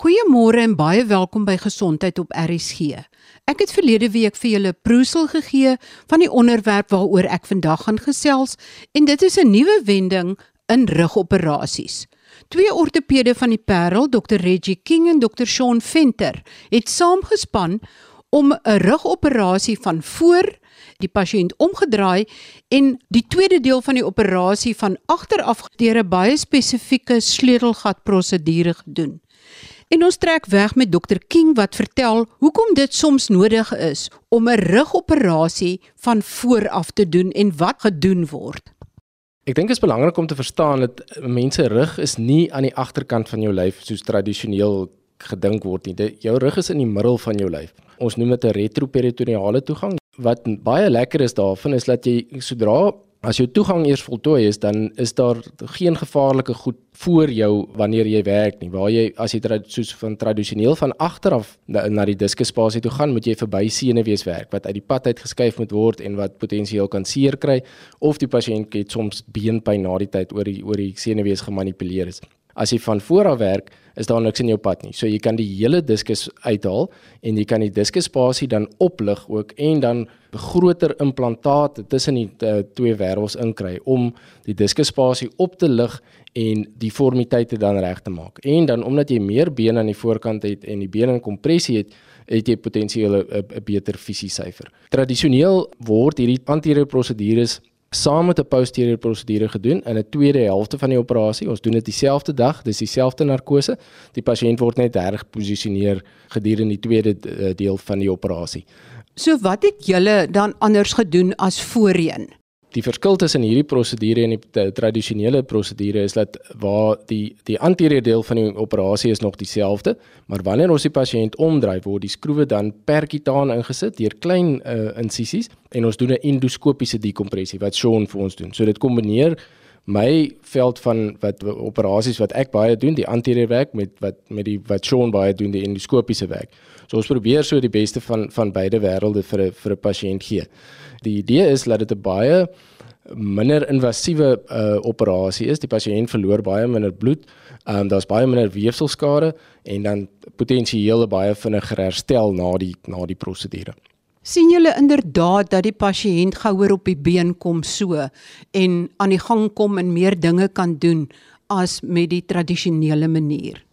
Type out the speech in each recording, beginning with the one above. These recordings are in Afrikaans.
Goeiemôre en baie welkom by Gesondheid op RSG. Ek het verlede week vir julle proesel gegee van die onderwerp waaroor ek vandag gaan gesels en dit is 'n nuwe wending in rugoperasies. Twee ortopede van die Parel, Dr Reggie King en Dr Sean Venter, het saamgespan om 'n rugoperasie van voor die pasiënt omgedraai en die tweede deel van die operasie van agteraf deur 'n baie spesifieke sleutelgat prosedure gedoen. En ons trek weg met dokter King wat vertel hoekom dit soms nodig is om 'n rugoperasie van voor af te doen en wat gedoen word. Ek dink dit is belangrik om te verstaan dat mense rug is nie aan die agterkant van jou lyf soos tradisioneel gedink word nie. Dit jou rug is in die middel van jou lyf. Ons noem dit 'n retroperitoneale toegang. Wat baie lekker is daarvan is dat jy sodra As jou toegang eers voltooi is, dan is daar geen gevaarlike goed voor jou wanneer jy werk nie. Waar jy as jy soos van tradisioneel van agter af na, na die diskuspasie toe gaan, moet jy verby senuwees werk wat uit die pad uit geskuif moet word en wat potensieel kan seer kry of die pasiënt het soms beenpyn na die tyd oor die oor die senuwees gemanipuleer is. As jy van voor af werk, is daar niks in jou pad nie. So jy kan die hele diskus uithaal en jy kan die diskusspasie dan oplig ook en dan groter implantate tussen die uh, twee wervels inkry om die diskusspasie op te lig en die vormiteite dan reg te maak. En dan omdat jy meer bene aan die voorkant het en die bene in kompressie het, het jy potensieel 'n beter fisiesyfer. Tradisioneel word hierdie anterieure prosedures saam met 'n posterior prosedure gedoen in 'n tweede helfte van die operasie. Ons doen dit dieselfde dag, dis dieselfde narkose. Die pasiënt word net reg geposisioneer gedurende die tweede eh, deel van die operasie. So wat het julle dan anders gedoen as voorheen? Die verskil tussen hierdie prosedure en die tradisionele prosedure is dat waar die die anterieure deel van die operasie is nog dieselfde, maar wanneer ons die pasiënt omdraai, word die skroewe dan perkutaan ingesit deur klein uh, insisies en ons doen 'n endoskopiese dekompressie wat Sean vir ons doen. So dit kombineer my veld van wat operasies wat ek baie doen, die anterieure werk met wat met die wat Sean baie doen, die endoskopiese werk. So ons probeer so die beste van van beide wêrelde vir 'n vir 'n pasiënt gee. Die idee is dat dit 'n baie minder invasiewe uh, operasie is. Die pasiënt verloor baie minder bloed. Ehm um, daar's baie minder weefselskade en dan potensieel baie vinniger herstel na die na die prosedure. sien julle inderdaad dat die pasiënt gouer op die been kom so en aan die gang kom en meer dinge kan doen as met die tradisionele manier.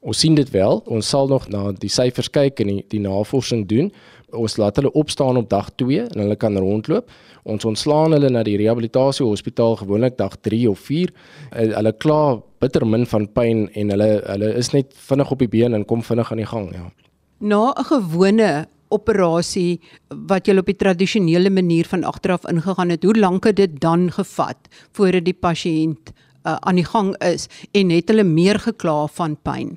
Ons sien dit wel. Ons sal nog na die syfers kyk en die, die navorsing doen ons laat hulle opstaan op dag 2 en hulle kan rondloop. Ons ontslaan hulle na die rehabilitasie hospitaal gewoonlik dag 3 of 4. Eh, hulle kla bitter min van pyn en hulle hulle is net vinnig op die been en kom vinnig aan die gang, ja. Na 'n gewone operasie wat jy op die tradisionele manier van agteraf ingegaan het, hoe lank het dit dan gevat voordat die pasiënt uh, aan die gang is en het hulle meer gekla van pyn?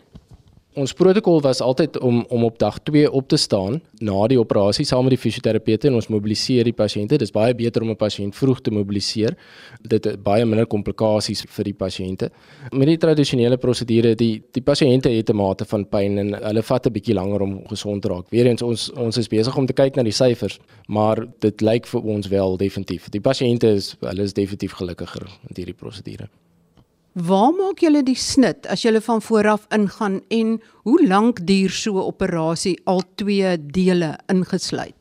Ons protokol was altyd om om op dag 2 op te staan na die operasie saam met die fisioterapeute en ons mobiliseer die pasiënte. Dit is baie beter om 'n pasiënt vroeg te mobiliseer. Dit het baie minder komplikasies vir die pasiënte. Met die tradisionele prosedure, die die pasiënte het 'n mate van pyn en hulle vat 'n bietjie langer om gesond te raak. Weerens ons ons is besig om te kyk na die syfers, maar dit lyk vir ons wel definitief. Die pasiënte is hulle is definitief gelukkiger met hierdie prosedure. Waar maak julle die snit as julle van vooraf ingaan en hoe lank duur so 'n operasie al twee dele ingesluit?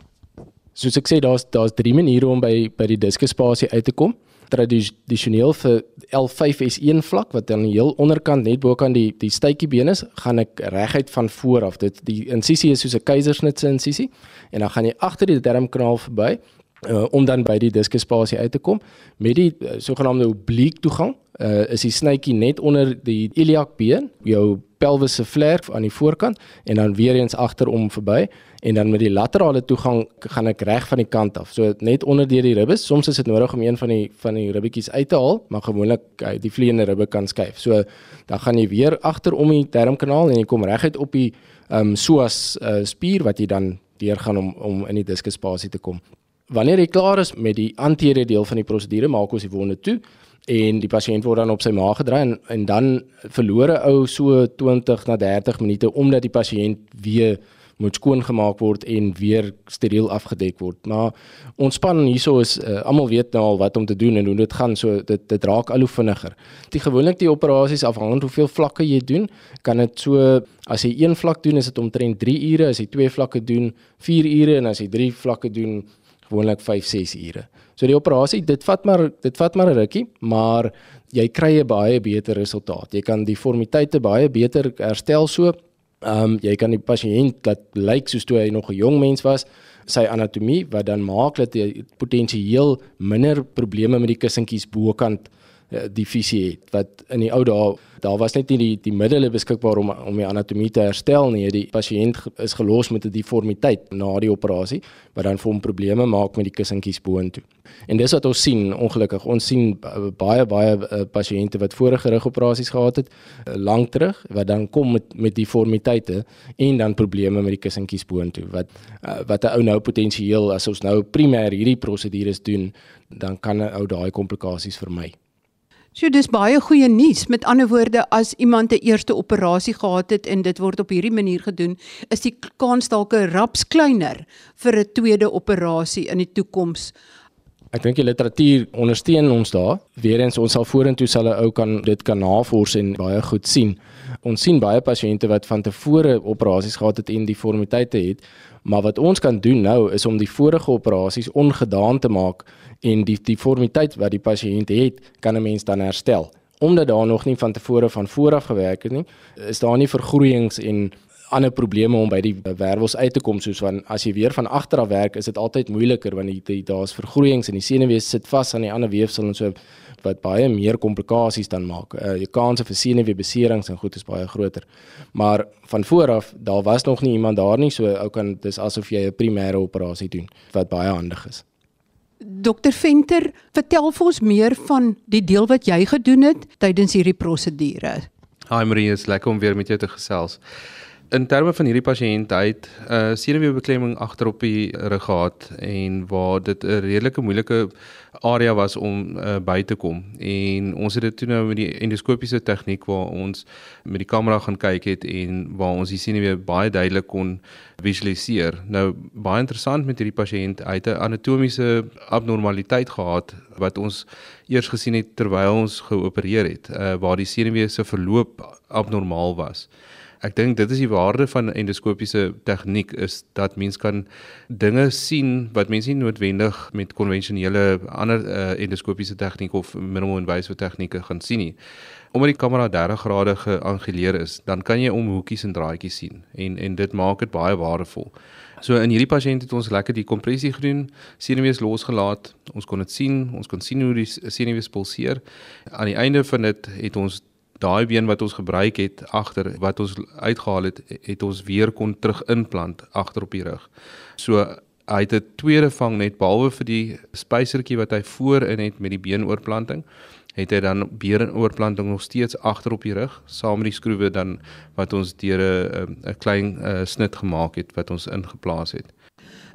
Soos ek sê daar's daar's drie maniere om by by die diskuspasie uit te kom. Tradisioneel vir L5S1 vlak wat aan die heel onderkant net bo kan die die stytjiebeen is, gaan ek reguit van voor af. Dit die insisie is soos 'n keisersnitse insisie en dan gaan jy agter die darmkanaal verby uh, om dan by die diskuspasie uit te kom met die uh, sogenaamde obliek toegang uh, is die snytjie net onder die iliakbeen, jou pelvisse vlerk aan die voorkant en dan weer eens agterom verby en dan met die laterale toegang gaan ek reg van die kant af. So net onder deur die ribbes. Soms is dit nodig om een van die van die ribbetjies uit te haal, maar gewoonlik uh, die vleiende ribbe kan skuif. So dan gaan jy weer agterom die darmkanaal en jy kom reguit op die um, psoas uh, spier wat jy dan deur gaan om om in die diskusspasie te kom. Wanneer jy klaar is met die anterieure deel van die prosedure, maak ons die wonde toe en die pasiënt word dan op sy maag gedraai en, en dan verloor 'n ou so 20 na 30 minute omdat die pasiënt weer moet skoongemaak word en weer steriel afgedek word. Maar ons span hierso is uh, almal weet nou al wat om te doen en hoe dit gaan. So dit dit raak al hoe vinniger. Die gewoonlik die operasies afhangend hoeveel vlakke jy doen, kan dit so as jy een vlak doen is dit omtrent 3 ure, as jy twee vlakke doen 4 ure en as jy drie vlakke doen gewoonlik 5 6 ure. So die operasie, dit vat maar dit vat maar 'n rukkie, maar jy kry 'n baie beter resultaat. Jy kan die formiteite baie beter herstel so. Ehm um, jy kan die pasiënt laat lyk soos toe hy nog 'n jong mens was, sy anatomie wat dan maak dat jy potensieel minder probleme met die kussentjies bokant Eh, die visie het wat in die ou dae daar was net nie die die middele beskikbaar om om die anatomie te herstel nie. Die pasiënt is gelos met 'n deformiteit na die operasie wat dan vir hom probleme maak met die kussentjies boontoe. En dis wat ons sien ongelukkig. Ons sien baie baie uh, pasiënte wat vorige rugoperasies gehad het uh, lank terug wat dan kom met met deformiteite en dan probleme met die kussentjies boontoe. Wat wat 'n ou nou potensieel as ons nou primêr hierdie prosedures doen dan kan 'n ou daai komplikasies vermy So dis baie goeie nuus. Met ander woorde, as iemand 'n eerste operasie gehad het en dit word op hierdie manier gedoen, is die kans dalk 'n raps kleiner vir 'n tweede operasie in die toekoms. Ek dink die literatuur ondersteun ons daar. Weerens ons sal vorentoe sal 'n ou kan dit kan navors en baie goed sien. Ons sien baie pasiënte wat van tevore operasies gehad het en deformiteite het, maar wat ons kan doen nou is om die vorige operasies ongedaan te maak en die deformiteit wat die pasiënt het, kan 'n mens dan herstel. Omdat daar nog nie van tevore van vooraf gewerk het nie, is daar nie vergroeiings en ander probleme om by die wervels uit te kom soos van as jy weer van agter af werk, is dit altyd moeiliker want die daar's vergroeiings en die senuwee sit vas aan die ander weefsel en so wat baie meer komplikasies dan maak. Uh, jou kanse vir senuweebeserings en goed is baie groter. Maar van vooraf, daar was nog nie iemand daar nie, so ou kan dis asof jy 'n primêre operasie doen wat baie handig is. Dokter Venter, vertel vir ons meer van die deel wat jy gedoen het tydens hierdie prosedure. Hi Marie, is lekker om weer met jou te gesels. In terme van hierdie pasiënt, hy het 'n uh, senuweebeklemming agter op die rug gehad en waar dit 'n redelike moeilike area was om uh, by te kom. En ons het dit toe nou met die endoskopiese tegniek waar ons met die kamera gaan kyk het en waar ons die senuwee baie duidelik kon visualiseer. Nou baie interessant met hierdie pasiënt, hy het 'n anatomiese abnormaliteit gehad wat ons eers gesien het terwyl ons geopereer het, uh, waar die senuwee se verloop abnormaal was. Ek dink dit is die waarde van endoskopiese tegniek is dat mens kan dinge sien wat mense nie noodwendig met konvensionele ander uh, endoskopiese tegniek of minimal invasive tegnieke gaan sien nie. Omdat die kamera 30 grade geanguleer is, dan kan jy om hoekies en draadjies sien en en dit maak dit baie waardevol. So in hierdie pasiënt het ons lekker die kompressie gedoen, senuwees losgelaat. Ons kon dit sien, ons kon sien hoe die senuwees pulseer. Aan die einde van dit het ons daai been wat ons gebruik het agter wat ons uitgehaal het het ons weer kon terug inplant agter op die rug. So hy het 'n tweede vang net behalwe vir die spysertjie wat hy voorin het met die beenoorplanting het hy dan beenoorplanting nog steeds agter op die rug saam met die skroewe dan wat ons deur 'n 'n klein uh, snit gemaak het wat ons ingeplaas het.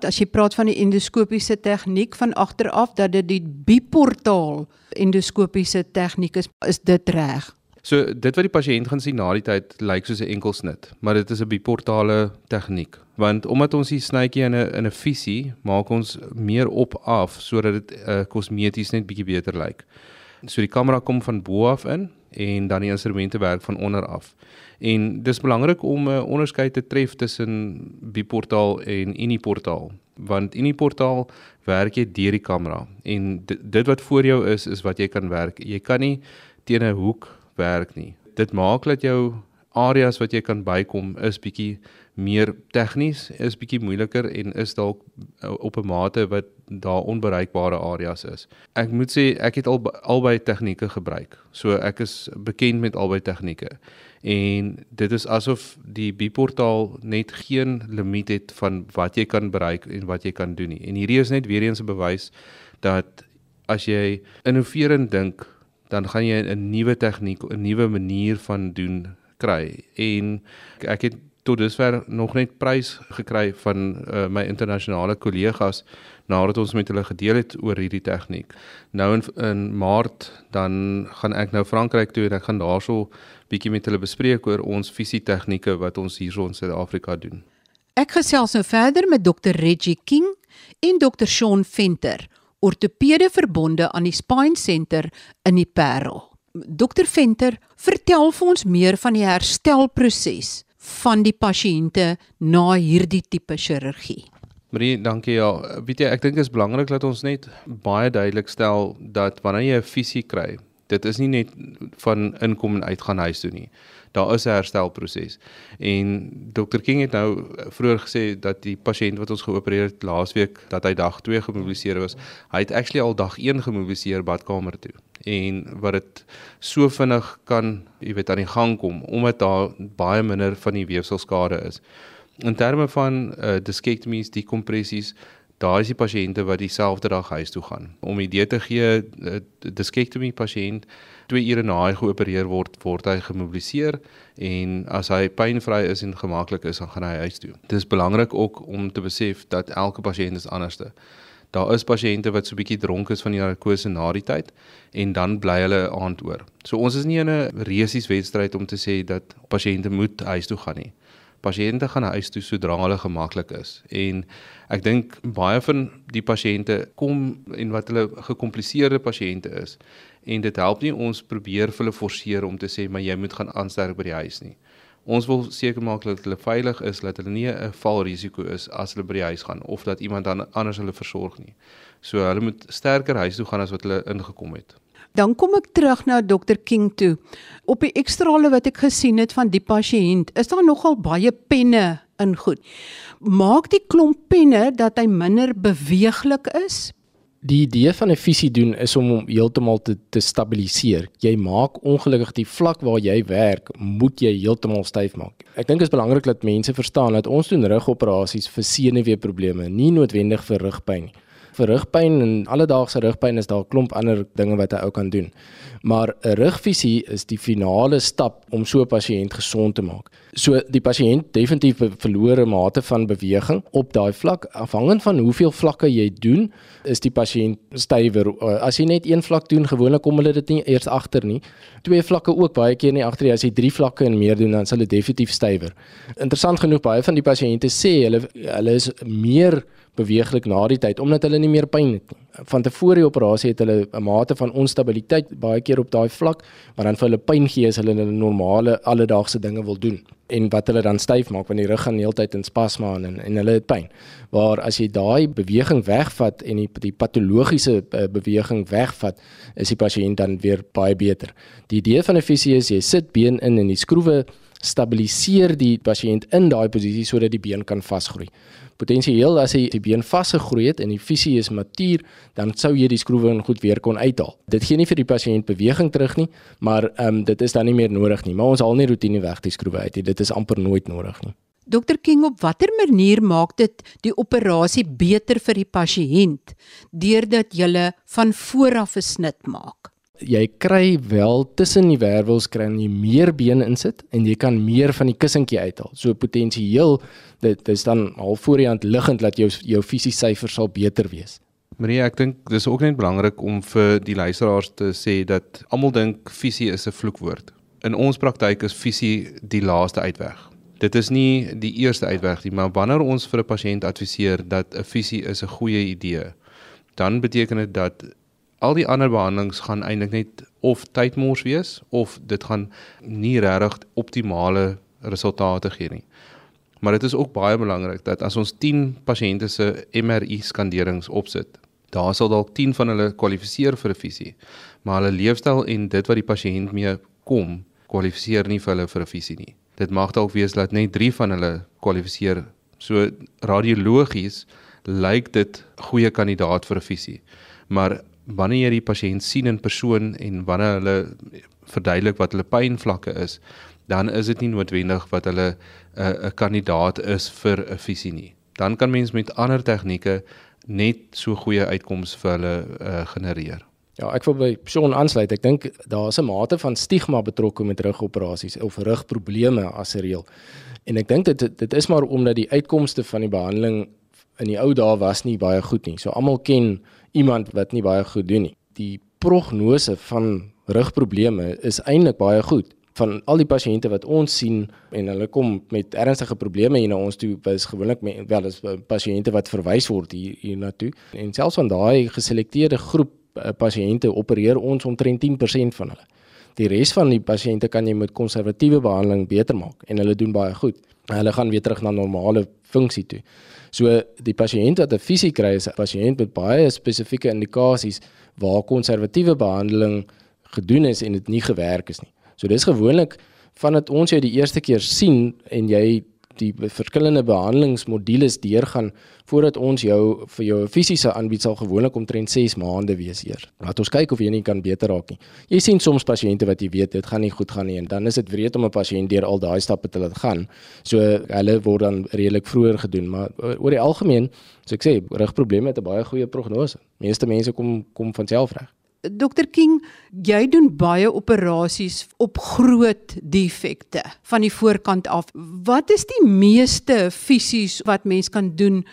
As jy praat van die endoskopiese tegniek van agter af dat dit die biportaal endoskopiese tegniek is, is dit reg? So dit wat die pasiënt gaan sien na die tyd lyk soos 'n enkelsnit, maar dit is 'n biportale tegniek. Want omdat ons die snytjie in 'n in 'n visie maak ons meer op af sodat dit uh, kosmeties net bietjie beter lyk. So die kamera kom van bo af in en dan die instrumente werk van onder af. En dis belangrik om 'n uh, onderskeid te tref tussen biportaal en uniportaal want uniportaal werk jy deur die kamera en dit wat voor jou is is wat jy kan werk. Jy kan nie teen 'n hoek werk nie. Dit maak dat jou areas wat jy kan bykom is bietjie meer tegnies, is bietjie moeiliker en is dalk uh, op 'n mate wat daar onbereikbare areas is. Ek moet sê ek het al albei tegnieke gebruik. So ek is bekend met albei tegnieke. En dit is asof die biportaal net geen limiet het van wat jy kan bereik en wat jy kan doen nie. En hierdie is net weer eens 'n bewys dat as jy innoverend dink dan gaan jy 'n nuwe tegniek, 'n nuwe manier van doen kry. En ek het tot dusver nog net prys gekry van uh, my internasionale kollegas nadat ons met hulle gedeel het oor hierdie tegniek. Nou in, in Maart dan gaan ek nou Frankryk toe en ek gaan daarso bietjie met hulle bespreek oor ons visie tegnieke wat ons hierso in Suid-Afrika doen. Ek gesels nou verder met Dr Reggie King en Dr Shaun Venter, ortopede verbonde aan die Spine Center in die Parel. Dr Venter, vertel vir ons meer van die herstelproses van die pasiënte na hierdie tipe chirurgie. Marie, dankie ja. Weet jy, ek dink dit is belangrik dat ons net baie duidelik stel dat wanneer jy 'n visie kry, dit is nie net van inkom en uitgaan huis toe nie. Daar is 'n herstelproses. En Dr King het nou vroeër gesê dat die pasiënt wat ons geopereer het laasweek dat hy dag 2 gemobiliseer was, hy het actually al dag 1 gemobiliseer badkamer toe. En wat dit so vinnig kan, jy weet, aan die gang kom omdat daar baie minder van die weefselskade is. In terme van uh, diskektomies, dekompressies, daar is die pasiënte wat dieselfde dag huis toe gaan. Om idee te gee, 'n uh, diskektomie pasiënt 2 ure na hy geopereer word, word hy gemobiliseer en as hy pynvry is en gemaklik is, dan gaan hy huis toe. Dit is belangrik ook om te besef dat elke pasiënt is anderste. Daar is pasiënte wat so bietjie dronk is van die narkose na die tyd en dan bly hulle aand oor. So ons is nie in 'n resies wedstryd om te sê dat pasiënte moet huis toe gaan nie pasiënte gaan huis toe sodra hulle gemaklik is. En ek dink baie van die pasiënte kom en wat hulle gekompliseerde pasiënte is en dit help nie ons probeer hulle forceer om te sê maar jy moet gaan aansterk by die huis nie. Ons wil seker maak dat hulle veilig is, dat hulle nie 'n valrisiko is as hulle by die huis gaan of dat iemand dan anders hulle versorg nie. So hulle moet sterker huis toe gaan as wat hulle ingekom het. Dan kom ek terug na Dr King toe. Op die ekstrale wat ek gesien het van die pasiënt, is daar nogal baie penne in goed. Maak die klomp penne dat hy minder beweeglik is? Die idee van 'n visie doen is om hom heeltemal te te stabiliseer. Jy maak ongelukkig die vlak waar jy werk, moet jy heeltemal styf maak. Ek dink dit is belangrik dat mense verstaan dat ons doen rugoperasies vir senuweeprobleme, nie noodwendig vir rugpyn nie vir rugpyn en alledaagse rugpyn is daar 'n klomp ander dinge wat hy ou kan doen. Maar 'n rugvisie is die finale stap om so 'n pasiënt gesond te maak. So die pasiënt definitief verloor 'n mate van beweging op daai vlak afhangend van hoeveel vlakke jy doen, is die pasiënt stywer. As jy net een vlak doen, gewoonlik kom hulle dit nie eers agter nie. Twee vlakke ook baie keer nie agter nie. As jy drie vlakke en meer doen, dan sal dit definitief stywer. Interessant genoeg baie van die pasiënte sê hulle hulle is meer beweeglik na die tyd omdat hulle nie meer pyn het nie. Van tevore die operasie het hulle 'n mate van onstabiliteit baie keer op daai vlak, maar dan vir hulle pyn gee as hulle hulle normale alledaagse dinge wil doen en wat hulle dan styf maak want die rug gaan heeltyd in spasme aan en en hulle het pyn. Waar as jy daai beweging wegvat en die die patologiese uh, beweging wegvat, is die pasiënt dan weer baie beter. Die idee van 'n fisie is jy sit been in en die skroewe stabiliseer die pasiënt in daai posisie sodat die been kan vasgroei potensieel as hy die been vasgegroei het en die fisie is matuur, dan sou jy die skroewe en goed weer kon uithaal. Dit gee nie vir die pasiënt beweging terug nie, maar ehm um, dit is dan nie meer nodig nie. Maar ons haal nie roetine weg die skroewe uit nie. Dit is amper nooit nodig nie. Dokter King, op watter manier maak dit die operasie beter vir die pasiënt deurdat jy van vooraf 'n snit maak? Jy kry wel tussen die wervels kry jy meer bene insit en jy kan meer van die kussentjie uithaal. So potensieel dit is dan al voor die hand liggend dat jou jou fisiese syfer sal beter wees. Marie, ek dink dis ook net belangrik om vir die luisteraars te sê dat almal dink fisie is 'n vloekwoord. In ons praktyk is fisie die laaste uitweg. Dit is nie die eerste uitweg nie, maar wanneer ons vir 'n pasiënt adviseer dat 'n fisie is 'n goeie idee, dan beteken dit dat al die ander behandelings gaan eintlik net of tydmors wees of dit gaan nie regtig optimale resultate gee nie. Maar dit is ook baie belangrik dat as ons 10 pasiënte se MRI skanderings opsit, daar sal dalk 10 van hulle kwalifiseer vir 'n visie, maar hulle leefstyl en dit wat die pasiënt mee kom, kwalifiseer nie vir hulle vir 'n visie nie. Dit mag dalk wees dat net 3 van hulle kwalifiseer. So radiologies lyk dit goeie kandidaat vir 'n visie. Maar wanneer jy die pasiënt sien in persoon en wanneer hulle verduidelik wat hulle pynvlakke is, dan is dit nie noodwendig wat hulle 'n uh, 'n kandidaat is vir 'n visie nie. Dan kan mens met ander tegnieke net so goeie uitkomste vir hulle uh, genereer. Ja, ek wil by Sean aansluit. Ek dink daar's 'n mate van stigma betrokke met rugoperasies of rugprobleme as reël. En ek dink dit dit is maar omdat die uitkomste van die behandeling in die ou dae was nie baie goed nie. So almal ken iemand wat nie baie goed doen nie. Die prognose van rugprobleme is eintlik baie goed. van al die pasiënte wat ons sien en hulle kom met ernstige probleme hier na ons toe, is gewoonlik wel is pasiënte wat verwys word hier hiernatoe. En selfs van daai geselekteerde groep uh, pasiënte opereer ons omtrent 10% van hulle. Die res van die pasiënte kan jy met konservatiewe behandeling beter maak en hulle doen baie goed. Hulle gaan weer terug na normale funksie toe. So die pasiënt wat 'n visie kry is 'n pasiënt met baie spesifieke indikasies waar konservatiewe behandeling gedoen is en dit nie gewerk is nie. So dis gewoonlik vandat ons jou die eerste keer sien en jy die verskillende behandelingsmodules deurgaan voordat ons jou vir jou fisiese aanbied sal gewoonlik omtrent 6 maande wees eers. Laat ons kyk of jy nie kan beter raak nie. Jy sien soms pasiënte wat jy weet dit gaan nie goed gaan nie en dan is dit wreed om 'n pasiënt deur al daai stappe te laat gaan. So hulle word dan redelik vroeër gedoen, maar oor die algemeen, so ek sê, rugprobleme het 'n baie goeie prognose. Meeste mense kom kom van self reg. Dr King, jy doen baie operasies op groot defekte van die voorkant af. Wat is die meeste fisies wat mens kan doen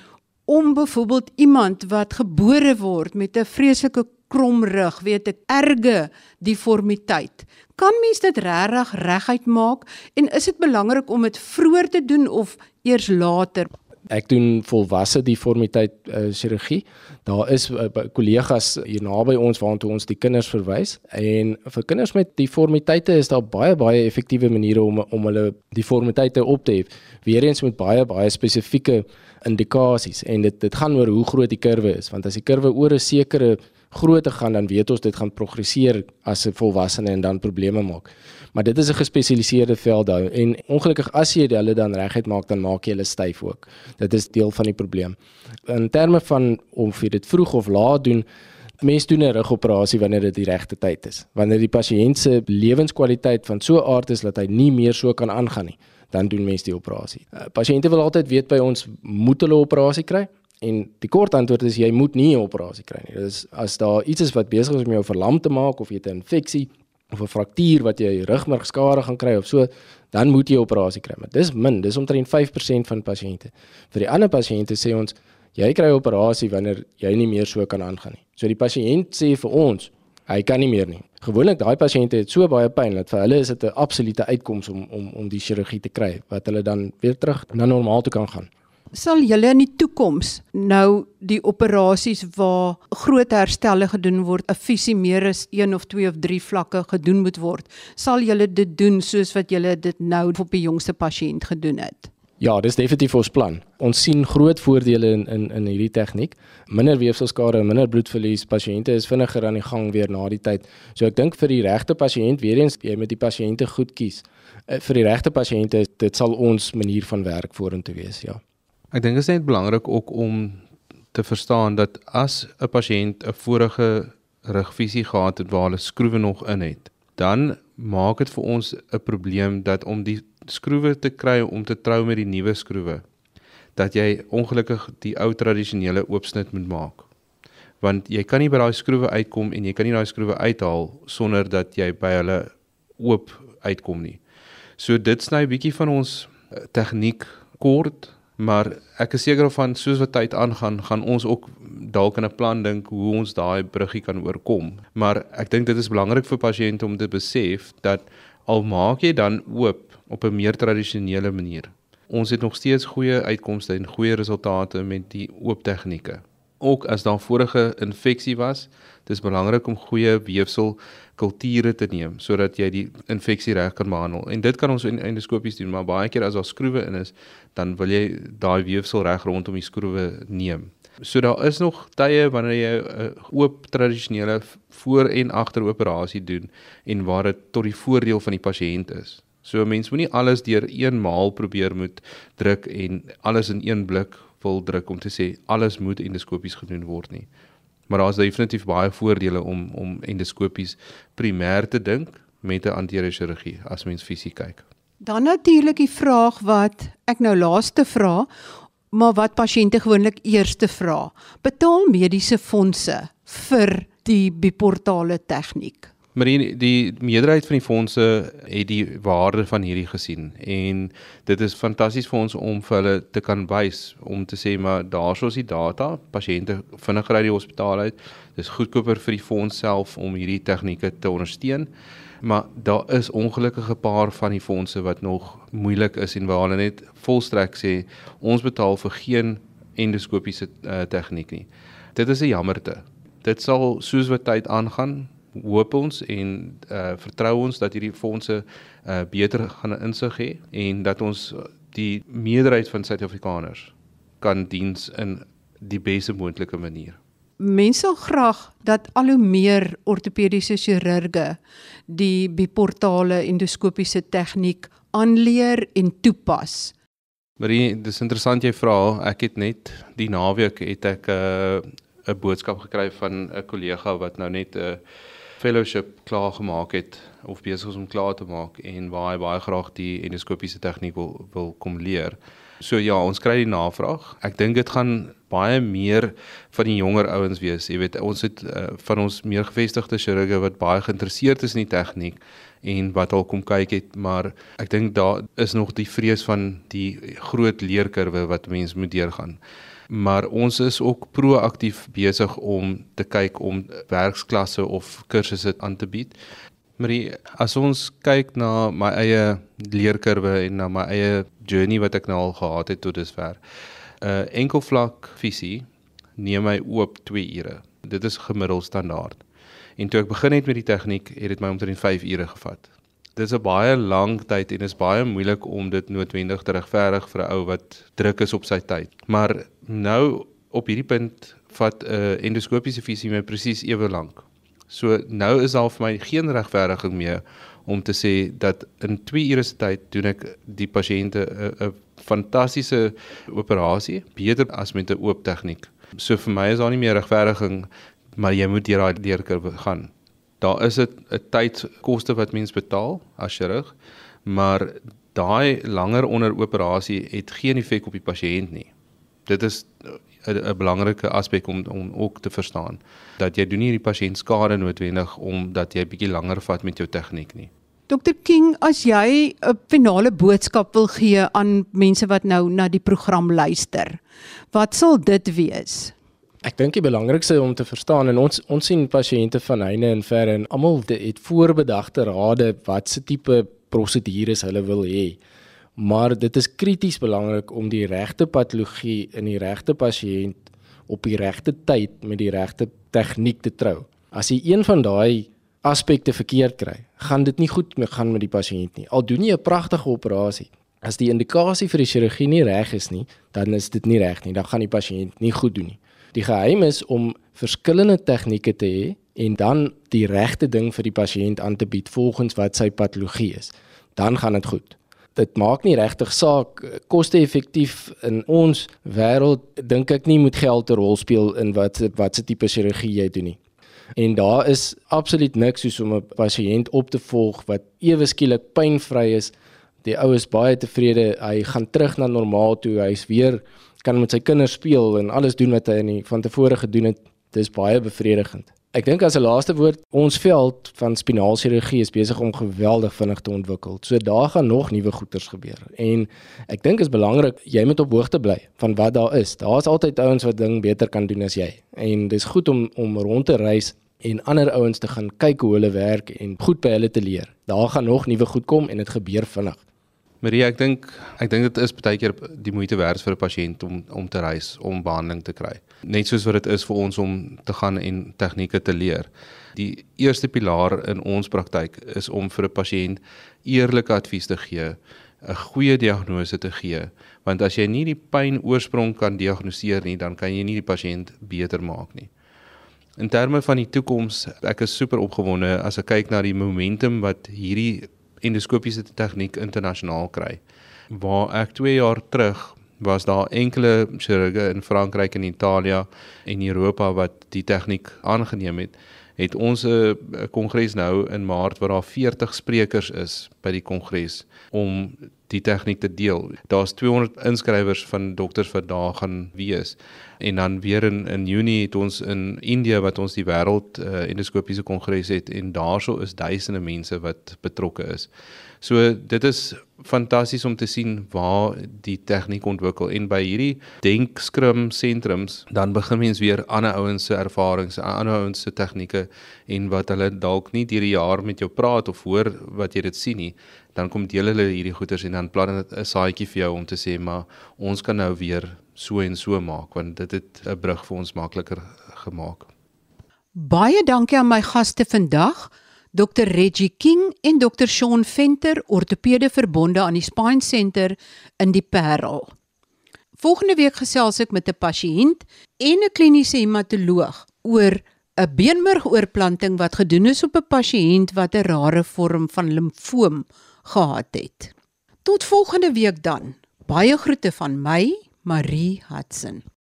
om byvoorbeeld iemand wat gebore word met 'n vreeslike krom rug, weet ek, erge deformiteit. Kan mens dit regtig reguit maak en is dit belangrik om dit vroeër te doen of eers later? Ek doen volwasse deformiteit uh, chirurgie. Daar is uh, kollegas hier naby ons waartoe ons die kinders verwys en vir kinders met deformiteite is daar baie baie effektiewe maniere om om hulle deformiteite op te hef. Weereens met baie baie spesifieke indikasies en dit dit gaan oor hoe groot die kurwe is want as die kurwe oor 'n sekere grootte gaan dan weet ons dit gaan progresseer as 'n volwassene en dan probleme maak. Maar dit is 'n gespesialiseerde veld daar en ongelukkig as jy hulle dan reguit maak dan maak jy hulle styf ook. Dit is deel van die probleem. In terme van of jy dit vroeg of laat doen, mense doen 'n rugoperasie wanneer dit die regte tyd is. Wanneer die pasiënt se lewenskwaliteit van so 'n aard is dat hy nie meer so kan aangaan nie, dan doen mense die operasie. Uh, pasiënte wil altyd weet by ons moet hulle operasie kry? En die kort antwoord is jy moet nie 'n operasie kry nie. Dis as daar iets is wat besig is om jou verlam te maak of jy 'n infeksie of 'n fraktuur wat jy rugmergskade gaan kry of so, dan moet jy operasie kry. Maar dis min, dis omtrent 5% van pasiënte. Vir die ander pasiënte sê ons jy kry operasie wanneer jy nie meer so kan aangaan nie. So die pasiënt sê vir ons, hy kan nie meer nie. Gewoonlik daai pasiënte het so baie pyn dat vir hulle is dit 'n absolute uitkoms om om om die chirurgie te kry wat hulle dan weer terug na normaal toe kan gaan sal julle in die toekoms nou die operasies waar groot herstelle gedoen word, 'n fisie meer as 1 of 2 of 3 vlakke gedoen moet word, sal julle dit doen soos wat julle dit nou op die jongste pasiënt gedoen het? Ja, dis definitief ons plan. Ons sien groot voordele in in in hierdie tegniek. Minder weefselskade, minder bloedverlies, pasiënte is vinniger aan die gang weer na die tyd. So ek dink vir die regte pasiënt, weer eens jy moet die pasiënte goed kies. Eh, vir die regte pasiënte, dit sal ons manier van werk vorentoe wees, ja. Ek dink dit is net belangrik ook om te verstaan dat as 'n pasiënt 'n vorige rugvisie gehad het waar hulle skroewe nog in het, dan maak dit vir ons 'n probleem dat om die skroewe te kry om te trou met die nuwe skroewe dat jy ongelukkig die ou tradisionele oopsnit moet maak. Want jy kan nie by daai skroewe uitkom en jy kan nie daai skroewe uithaal sonder dat jy by hulle oop uitkom nie. So dit sny 'n bietjie van ons eh, tegniek kort maar ek is seker van soos wat tyd aangaan gaan ons ook dalk in 'n plan dink hoe ons daai bruggie kan oorkom. Maar ek dink dit is belangrik vir pasiënte om te besef dat al maak jy dan oop op 'n meer tradisionele manier ons het nog steeds goeie uitkomste en goeie resultate met die oop tegnieke. Ook as daar vorige infeksie was dis belangrik om goeie weefsel kulture te neem sodat jy die infeksie reg kan behandel. En dit kan ons in endoskopies doen, maar baie keer as daar skroewe in is, dan wil jy daai weefsel reg rondom die skroewe neem. So daar is nog tye wanneer jy 'n oop tradisionele voor en agter operasie doen en waar dit tot die voordeel van die pasiënt is. So mense moenie alles deur eenmaal probeer moet druk en alles in een blik wil druk om te sê alles moet endoskopies gedoen word nie maar daar's definitief baie voordele om om endoskopies primêr te dink met 'n anterieure chirurgie as mens fisies kyk. Dan natuurlik die vraag wat ek nou laaste vra, maar wat pasiënte gewoonlik eerste vra. Betaal mediese fondse vir die biportale tegniek? Marine, die meerderheid van die fondse het die waarde van hierdie gesien en dit is fantasties vir ons om vir hulle te kan wys om te sê maar daarsoos die data, pasiënte vinniger uit die hospitaal uit. Dis goedkoper vir die fonds self om hierdie tegnieke te ondersteun. Maar daar is ongelukkige paar van die fondse wat nog moeilik is en waar hulle net volstrek sê ons betaal vir geen endoskopiese uh, tegniek nie. Dit is 'n jammerte. Dit sal soos wat tyd aangaan, hoop ons en uh, vertrou ons dat hierdie fondse uh, beter gaan insig hê en dat ons die meerderheid van Suid-Afrikaners kan diens in die beste moontlike manier. Mense wil graag dat al hoe meer ortopediese chirurge die biportale endoskopiese tegniek aanleer en toepas. Marie, dis interessant jy vra. Ek het net die naweek het ek 'n uh, 'n boodskap gekry van 'n kollega wat nou net 'n fellowship klaar gemaak het of besig is om klaar te maak en waar hy baie graag die endoskopiese tegniek wil wil kom leer. So ja, ons kry die navraag. Ek dink dit gaan baie meer van die jonger ouens wees. Jy weet, ons het uh, van ons meer gevestigde chirurge wat baie geïnteresseerd is in die tegniek en wat al kom kyk het, maar ek dink daar is nog die vrees van die groot leerkurwe wat mense moet deurgaan. Maar ons is ook proaktief besig om te kyk om werksklasse of kursusse aan te bied. Marie, as ons kyk na my eie leerkurwe en na my eie journey wat ek nou al gehad het tot dusver. 'n uh, Enkelvlak visie neem my oop 2 ure. Dit is gemiddeld standaard. En toe ek begin het met die tegniek, het dit my omtrent 5 ure gevat. Dit is 'n baie lang tyd en is baie moeilik om dit noodwendig te regverdig vir 'n ou wat druk is op sy tyd. Maar nou op hierdie punt vat 'n uh, endoskopiese visie my presies ewe lank. So nou is daar vir my geen regverdiging meer om te sê dat in 2 ure se tyd doen ek die pasiënte 'n 'n fantastiese operasie beter as met 'n oop tegniek. So vir my is daar nie meer regverdiging maar jy moet deur daai leerkurwe gaan. Daar is 'n tydkoste wat mens betaal as chirurg, maar daai langer onder operasie het geen effek op die pasiënt nie. Dit is 'n belangrike aspek om om ook te verstaan dat jy doen nie die pasiënt skade noodwendig omdat jy bietjie langer vat met jou tegniek nie. Dr King, as jy 'n finale boodskap wil gee aan mense wat nou na die program luister, wat sal dit wees? Ek dink die belangrikste om te verstaan en ons ons sien pasiënte van heine en verre en almal het voorbedagte rade wat se tipe prosedures hulle wil hê maar dit is krities belangrik om die regte patologie in die regte pasiënt op die regte tyd met die regte tegniek te trou. As jy een van daai aspekte verkeerd kry, gaan dit nie goed mee gaan met die pasiënt nie. Al doen jy 'n pragtige operasie, as die indikasie vir die chirurgie nie reg is nie, dan is dit nie reg nie. Dan gaan die pasiënt nie goed doen nie. Die geheim is om verskillende tegnieke te hê en dan die regte ding vir die pasiënt aan te bied volgens wat sy patologie is. Dan gaan dit goed dit maak nie regtig saak koste-effektief in ons wêreld dink ek nie moet geld 'n rol speel in wat wat se tipe chirurgie jy doen nie. En daar is absoluut niks soos om 'n pasiënt op te volg wat ewe skielik pynvry is. Die ou is baie tevrede, hy gaan terug na normaal toe, hy's weer kan met sy kinders speel en alles doen wat hy in die, van tevore gedoen het. Dis baie bevredigend. Ek dink as 'n laaste woord, ons veld van spinaalchirurgie is besig om geweldig vinnig te ontwikkel. So daar gaan nog nuwe goeters gebeur. En ek dink is belangrik jy moet op hoogte bly van wat daar is. Daar's altyd ouens wat ding beter kan doen as jy. En dis goed om om rond te reis en ander ouens te gaan kyk hoe hulle werk en goed by hulle te leer. Daar gaan nog nuwe goed kom en dit gebeur vinnig. Marie, ek dink ek dink dit is baie keer die moeite werd vir 'n pasiënt om om te reis om behandeling te kry. Net soos wat dit is vir ons om te gaan en tegnieke te leer. Die eerste pilaar in ons praktyk is om vir 'n pasiënt eerlike advies te gee, 'n goeie diagnose te gee, want as jy nie die pyn oorsprong kan diagnoseer nie, dan kan jy nie die pasiënt beter maak nie. In terme van die toekoms, ek is super opgewonde as ek kyk na die momentum wat hierdie endoskopiese tegniek internasionaal kry. Waar ek 2 jaar terug was daar enkele chirurge in Frankryk en Italië en Europa wat die tegniek aangeneem het, het ons 'n kongres nou in Maart waar daar 40 sprekers is by die kongres om die tegniek te deel. Daar's 200 inskrywers van dokters wat daar gaan wees. En dan weer in in Junie het ons in Indië wat ons die wêreld uh, endoskopiese kongres het en daarso is duisende mense wat betrokke is. So dit is fantasties om te sien waar die tegniek ontwikkel en by hierdie denkskrim sentrums dan begin mens weer ander ouens se ervarings, ander ouens se tegnieke en wat hulle dalk nie deur die jaar met jou praat of hoor wat jy dit sien nie, dan kom deel hulle hierdie goeters en dan plant dit 'n saadjie vir jou om te sê maar ons kan nou weer so en so maak want dit het 'n brug vir ons makliker gemaak. Baie dankie aan my gaste vandag. Dr Reggie King en Dr Sean Venter, ortopede verbonde aan die Spine Center in die Parel. Volgende week gesels ek met 'n pasiënt en 'n kliniese hematoloog oor 'n beenmergoorplanting wat gedoen is op 'n pasiënt wat 'n rare vorm van limfoom gehad het. Tot volgende week dan. Baie groete van my, Marie Hudson.